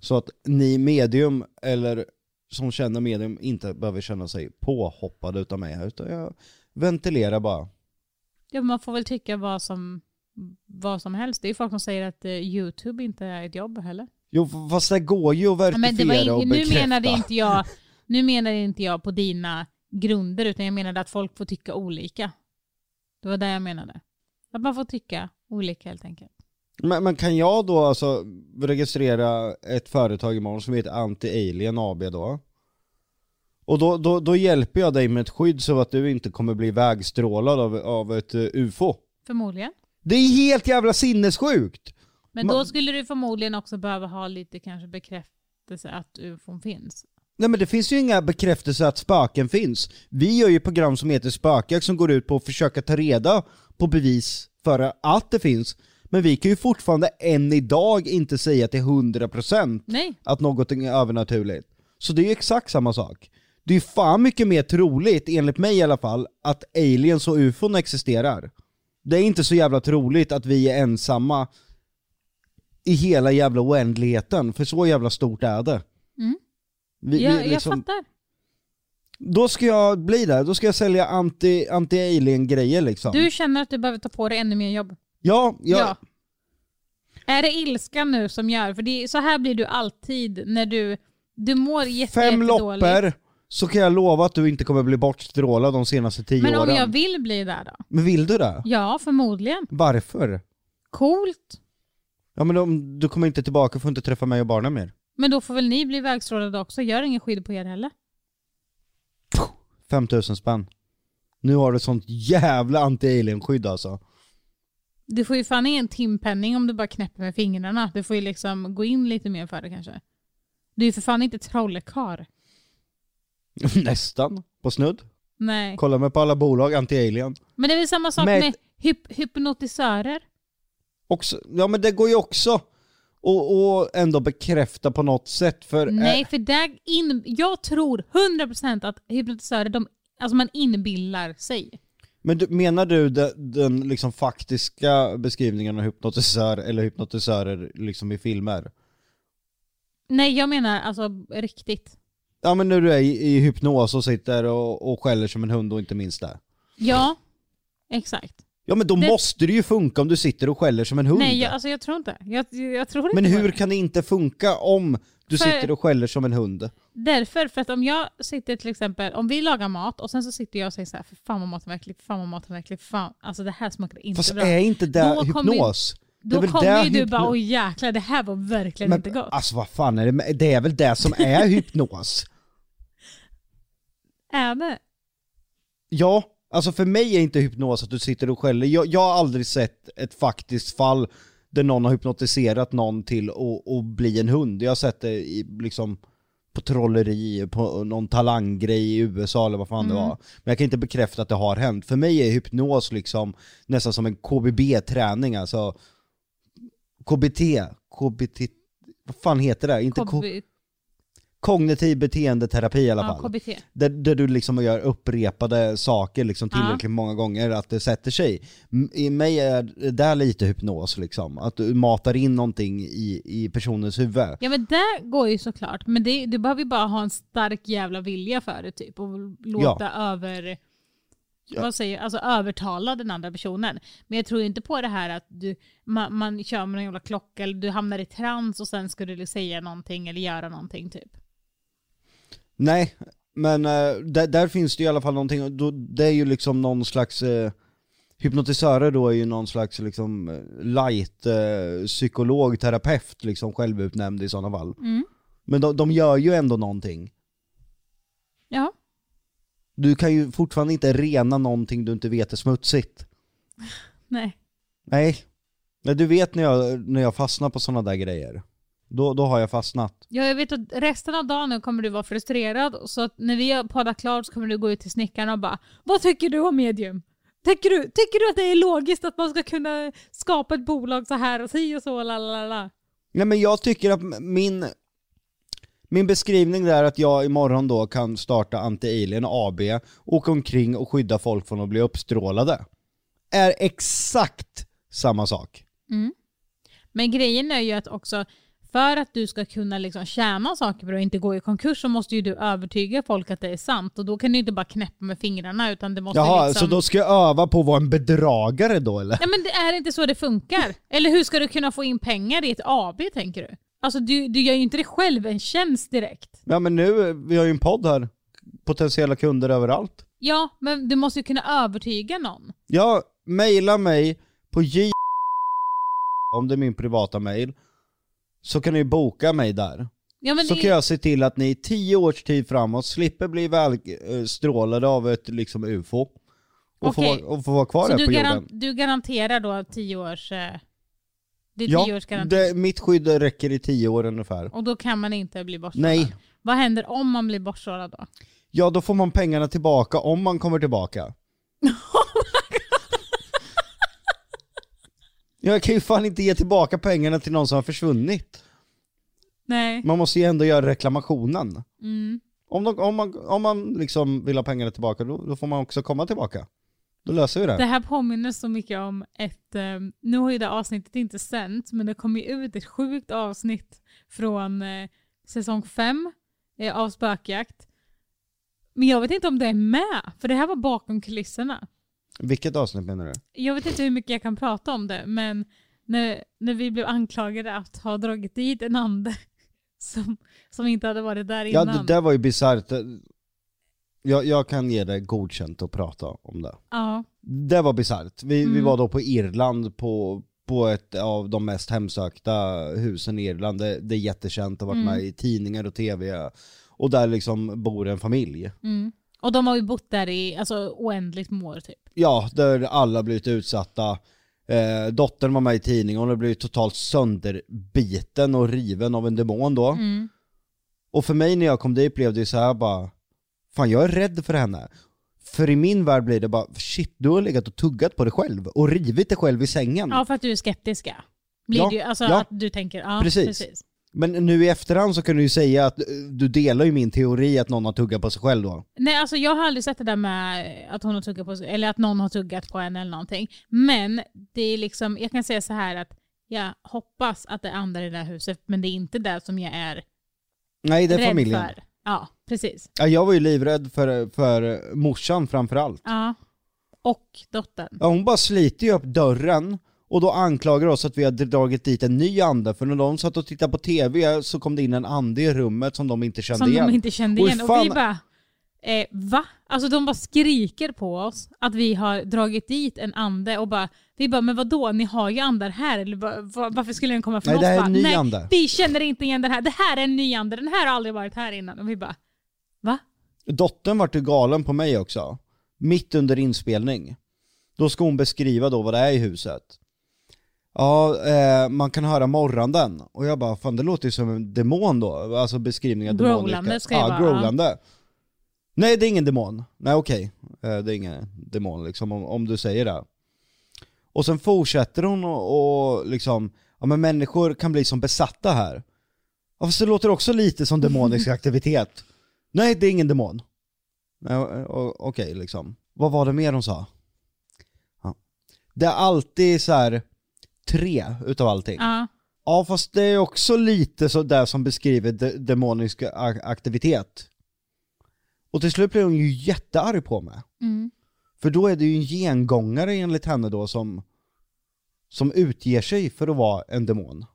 Så att ni medium, eller som känner medium, inte behöver känna sig påhoppade utav mig här, utan jag ventilerar bara. Ja, man får väl tycka vad som, vad som helst. Det är ju folk som säger att eh, YouTube inte är ett jobb heller. Jo fast det går ju att Ja, verifiera och in, nu, bekräfta. menade inte jag, nu menade inte jag på dina grunder utan jag menade att folk får tycka olika. Det var det jag menade. Att man får tycka olika helt enkelt. Men, men kan jag då alltså registrera ett företag imorgon som heter Anti-Alien AB då? Och då, då, då hjälper jag dig med ett skydd så att du inte kommer bli vägstrålad av, av ett eh, UFO. Förmodligen. Det är helt jävla sinnessjukt! Men då skulle du förmodligen också behöva ha lite kanske bekräftelse att ufon finns. Nej men det finns ju inga bekräftelser att spöken finns. Vi gör ju program som heter Spökjakt som går ut på att försöka ta reda på bevis för att det finns. Men vi kan ju fortfarande än idag inte säga till 100% Nej. att någonting är övernaturligt. Så det är ju exakt samma sak. Det är ju fan mycket mer troligt, enligt mig i alla fall, att aliens och ufon existerar. Det är inte så jävla troligt att vi är ensamma i hela jävla oändligheten, för så jävla stort är det. Mm. Vi, Jag, vi jag liksom, fattar. då ska jag bli där, då ska jag sälja anti- anti-alien-grejer liksom. Du känner att du behöver ta på dig ännu mer jobb. ja, ja, Ja. Är det ilskan nu som gör, för det så här blir du alltid när du, du mår jätte, fem jättedåligt. loppor, så kan jag lova att du inte kommer bli bortstrålad de senaste tio Men om åren. jag vill bli där då? Men vill du det? Ja, förmodligen. Varför? Coolt. Ja men om du kommer inte tillbaka får inte träffa mig och barnen mer. Men då får väl ni bli vägstrålade också? Gör ingen skydd på er heller. 5000 spänn. Nu har du sånt jävla anti-alien-skydd alltså. Du får ju fan en timpenning om du bara knäpper med fingrarna. Du får ju liksom gå in lite mer för det kanske. Du är ju för fan inte trollekar. Nästan. På snudd. Nej. Kolla mig på alla bolag, anti-alien. Men det är väl samma sak Med- med hyp hypnotisörer? Också, ja men det går ju också och, och ändå bekräfta på något sätt för... Nej, eh, för där in, jag tror 100% att hypnotisörer, de, alltså man inbillar sig. men du, menar du de, den liksom faktiska beskrivningen av hypnotisör eller hypnotisörer liksom i filmer? Nej, jag menar alltså riktigt. Ja men när du är i, i hypnos och sitter och, och skäller som en hund och inte minns det. Ja, exakt. Ja men då Det- måste det ju funka om du sitter och skäller som en hund. Nej, jag, alltså jag tror inte. Jag, jag tror inte men på hur det. kan det inte funka om du För- sitter och skäller som en hund? Därför, för att om jag sitter till exempel, om vi lagar mat och sen så sitter jag och säger så här, för fan vad maten var äcklig, för fan vad maten var äcklig, för fan, alltså det här smakade inte Fast bra. är inte det Då kommer- hypnos? Då kommer ju du bara, oj jäklar det här var verkligen Men inte gott. alltså vad fan är det? Det är väl det som är hypnos? Är det? Ja, alltså för mig är inte hypnos att du sitter och skäller. Jag, jag har aldrig sett ett faktiskt fall där någon har hypnotiserat någon till att, bli en hund. Jag har sett det i, liksom på trolleri, på någon talanggrej i USA eller vad fan det var. Men jag kan inte bekräfta att det har hänt. För mig är hypnos liksom nästan som en KBB-träning, alltså KBT, KBT, vad fan heter det? Inte KB, kognitiv beteendeterapi i alla ja, fall. KBT. Där, där du liksom gör upprepade saker liksom tillräckligt många gånger att det sätter sig. I mig är det lite hypnos liksom, att du matar in någonting i, i personens huvud. Ja men det går ju såklart, men det, du behöver ju bara ha en stark jävla vilja för det typ och låta över Ja. vad säger, alltså övertala den andra personen. Men jag tror inte på det här att du, man, man kör med en jävla klocka eller du hamnar i trans och sen ska du säga någonting eller göra någonting typ. Nej, men eh, där, där finns det i alla fall någonting, då, det är ju liksom någon slags eh, Hypnotisörer då är ju någon slags liksom eh, light eh, psykolog, terapeut liksom självutnämnd i sådana fall. Mm. Men de, de gör ju ändå någonting. Ja. Du kan ju fortfarande inte rena någonting du inte vet är smutsigt. Nej. Nej. Nej, du vet när jag, när jag fastnar på sådana där grejer. Då, då har jag fastnat. Ja, jag vet att resten av dagen nu kommer du vara frustrerad så att när vi har poddat klart så kommer du gå ut till snickaren och bara Vad tycker du om medium? Tycker du, tycker du att det är logiskt att man ska kunna skapa ett bolag så här och si och så lalala? Nej men jag tycker att min, min beskrivning där att jag imorgon då kan starta Anti-Alien AB, åka omkring och skydda folk från att bli uppstrålade, är exakt samma sak. Men grejen är ju att också för att du ska kunna liksom tjäna saker och inte gå i konkurs så måste ju du övertyga folk att det är sant och då kan du inte bara knäppa med fingrarna utan det måste Jaha, liksom... så då ska jag öva på att vara en bedragare då eller? Nej men det är inte så det funkar. Eller hur ska du kunna få in pengar i ett AB tänker du? Alltså du, du gör ju inte dig själv en tjänst direkt. Ja men nu, vi har ju en podd här, potentiella kunder överallt. Ja, men du måste ju kunna övertyga någon. Ja, mejla mig på j om det är min privata mail, så kan ni boka mig där. Ja, så i- kan jag se till att ni i tio års tid framåt slipper bli välstrålade av ett liksom ufo. Och, få, Okej. och få vara kvar så här du, på jorden. du garanterar då tio års... Eh, det är Ja, års garanti. det, mitt skydd räcker i tio år ungefär. Och då kan man inte bli bortstrålad. Nej. Vad händer om man blir bortstrålad då? Ja, då får man pengarna tillbaka om man kommer tillbaka. Jag kan ju fan inte ge tillbaka pengarna till någon som har försvunnit. Nej. Man måste ju ändå göra reklamationen. Mm. Om, de, om, man, om man liksom vill ha pengarna tillbaka, då, då får man också komma tillbaka. Då löser vi det. Det här påminner så mycket om ett, eh, nu har ju det avsnittet inte sänts, men det kom ju ut ett sjukt avsnitt från eh, säsong 5 eh, av Spökjakt. Men jag vet inte om det är med, för det här var bakom kulisserna. Vilket avsnitt menar du? Jag vet inte hur mycket jag kan prata om det, men när, när vi blev anklagade att ha dragit dit en ande som, som inte hade varit där Ja, innan. det där var ju bisarrt. Jag, jag kan ge det godkänt att prata om det. Ja. Det var bisarrt. Vi, vi Mm. var då på Irland på, på ett av de mest hemsökta husen i Irland. Det, det är jättekänt, har varit Mm. med i tidningar och tv. Och där liksom bor en familj. Mm. Och de har ju bott där i alltså, oändligt många år typ. Ja, där alla blivit utsatta. Eh, dottern var med i tidningen, hon har blivit totalt sönderbiten och riven av en demon då. Mm. Och för mig när jag kom dit blev det ju så här bara, fan jag är rädd för henne. För i min värld blir det bara, shit du har legat och tuggat på dig själv och rivit dig själv i sängen. Ja, för att du är skeptisk ja. Blir Ja, det ju, alltså ja. att du tänker, ja Precis. precis. Men nu i efterhand så kan du ju säga att eh, du delar ju min teori att någon har tuggat på sig själv då. Nej alltså jag har aldrig sett det där med att hon har tuggat på sig, eller att någon har tuggat på henne eller någonting. Men det är liksom, jag kan säga så här att jag hoppas att det är andra i det här huset, men det är inte det som jag är Nej det är rädd familjen. för. Ja, precis. Ja, jag var ju livrädd för, för morsan framförallt. Ja. Och dottern. Ja, hon bara sliter ju upp dörren och då anklagar oss att vi har dragit dit en ny ande, för när de satt och tittade på TV så kom det in en ande i rummet som de inte kände Som igen. de inte kände Och igen. Och fan- vi bara, eh, va? Alltså de bara skriker på oss att vi har dragit dit en ande och bara, vi bara, men vadå, ni har ju andar här, eller va- va- varför skulle den komma från Nej, oss? det här är en ny Nej, ande." vi känner inte igen den här, det här är en ny ande, den här har aldrig varit här innan. Och vi bara, va? Dottern vart ju galen på mig också. Mitt under inspelning. Då ska hon beskriva då vad det är i huset. Ja, eh, man kan höra morranden. Och jag bara, fan det låter ju som en demon då. Alltså beskrivningen av demoniska. Growlande ska ju ja, vara, growlande. Nej det är ingen demon. Nej okej, eh, det är ingen demon liksom om, om du säger det. Och sen fortsätter hon och, och liksom, ja men människor kan bli som besatta här. Ja fast det låter också lite som demonisk aktivitet. Nej det är ingen demon. Okej liksom. Vad var det mer hon sa? Ja. Det är alltid så här tre utav allting. Ja. Ja fast det är också lite så där som beskriver de demonisk aktivitet. Och till slut blir hon ju jättearg på mig. Mm. För då är det ju en gengångare enligt henne då som, som utger sig för att vara en demon.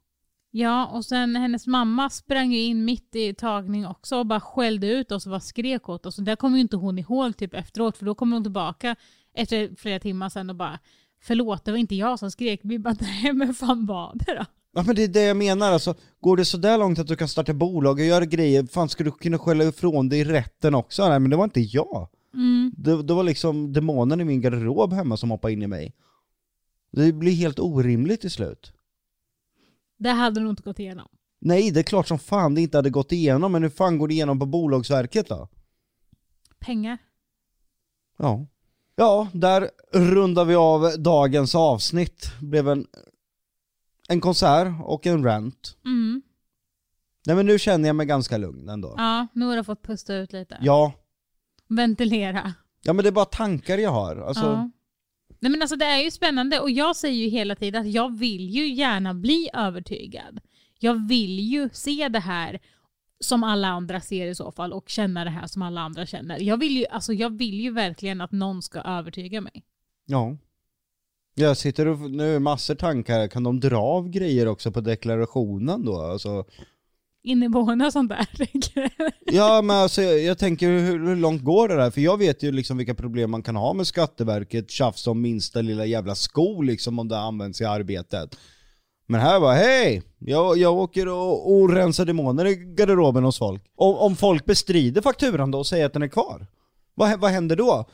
Ja, och sen hennes mamma sprang ju in mitt i tagning också och bara skällde ut oss och bara skrek åt oss. Och där kommer ju inte hon ihåg typ efteråt, för då kommer hon tillbaka efter flera timmar sen och bara Förlåt, det var inte jag som skrek. Vi bara, nej men fan var det då? Ja men det är det jag menar alltså, går det så där långt att du kan starta bolag och göra grejer, fan ska du kunna skälla ifrån dig i rätten också? Nej men det var inte jag. Mm. Det, det var liksom demonen i min garderob hemma som hoppade in i mig. Det blir helt orimligt till slut. Det hade nog inte gått igenom. Nej, det är klart som fan det inte hade gått igenom, men hur fan går det igenom på Bolagsverket då? Pengar. Ja. Ja, där rundar vi av dagens avsnitt. Blev en, en konsert och en rant. Mm. Nej men nu känner jag mig ganska lugn ändå. Ja, nu har du fått pusta ut lite. Ja. Ventilera. Ja men det är bara tankar jag har. Alltså, Ja. Nej men alltså det är ju spännande och jag säger ju hela tiden att jag vill ju gärna bli övertygad. Jag vill ju se det här som alla andra ser i så fall och känna det här som alla andra känner. Jag vill ju, alltså jag vill ju verkligen att någon ska övertyga mig. ja. Jag sitter och, nu är massor tankar, kan de dra av grejer också på deklarationen då? Alltså, Inneboende och sånt där. ja men alltså jag, jag tänker hur, hur långt går det där? För jag vet ju liksom vilka problem man kan ha med Skatteverket, tjafs om minsta lilla jävla sko liksom om det används i arbetet. Men här var hej! Jag, jag åker och, och rensar demoner i garderoben hos folk. Om, om folk bestrider fakturan då och säger att den är kvar, vad, vad händer då?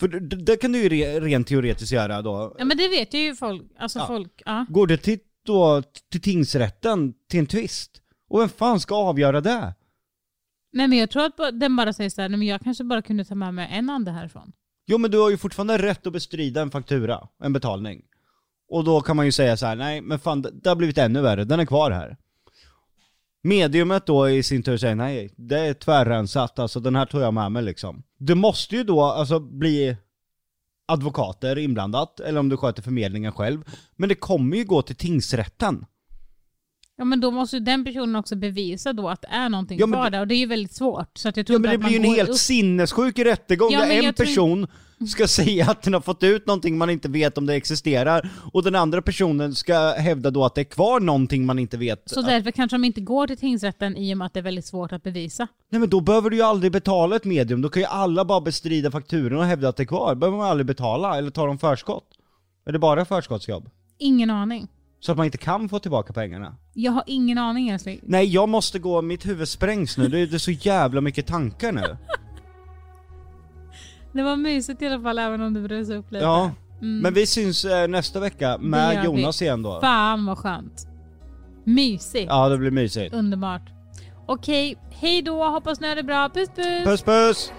För det, det kan du ju re, rent teoretiskt göra då. ja men det vet ju folk. Alltså Ja. folk, ja. Går det till, då, till tingsrätten, till en tvist? Och vem fan ska avgöra det? Nej men jag tror att den bara säger såhär, nej men jag kanske bara kunde ta med mig en ande härifrån. Jo men du har ju fortfarande rätt att bestrida en faktura, en betalning. Och då kan man ju säga så här: nej men fan det, det har blivit ännu värre, den är kvar här. Mediumet då i sin tur säger nej, det är tvärrensat, alltså den här tog jag med mig liksom. Det måste ju då alltså bli advokater inblandat, eller om du sköter förmedlingen själv. Men det kommer ju gå till tingsrätten. Ja men då måste ju den personen också bevisa då att det är någonting Ja, kvar det- där och det är ju väldigt svårt. Så att jag tror Ja men det blir ju en helt upp- sinnessjuk rättegång Ja, där en jag tror- person ska säga att den har fått ut någonting man inte vet om det existerar, och den andra personen ska hävda då att det är kvar någonting man inte vet. Så därför kanske de inte går till tingsrätten i och med att det är väldigt svårt att bevisa. Nej men då behöver du ju aldrig betala ett medium, då kan ju alla bara bestrida fakturan och hävda att det är kvar. behöver man aldrig betala, eller ta dem förskott. Är det bara förskottsjobb? Ingen aning. Så att man inte kan få tillbaka pengarna? Jag har ingen aning älskling. Nej jag måste gå, mitt huvud sprängs nu, det är, det är så jävla mycket tankar nu. Det var mysigt i alla fall även om du brusade upp lite. Ja, Mm. men vi syns eh, nästa vecka med vi. Jonas igen då. Fan vad skönt. Mysigt. Ja det blir mysigt. Underbart. Okej, hej då. Hoppas ni har det bra. Puss puss. Puss puss!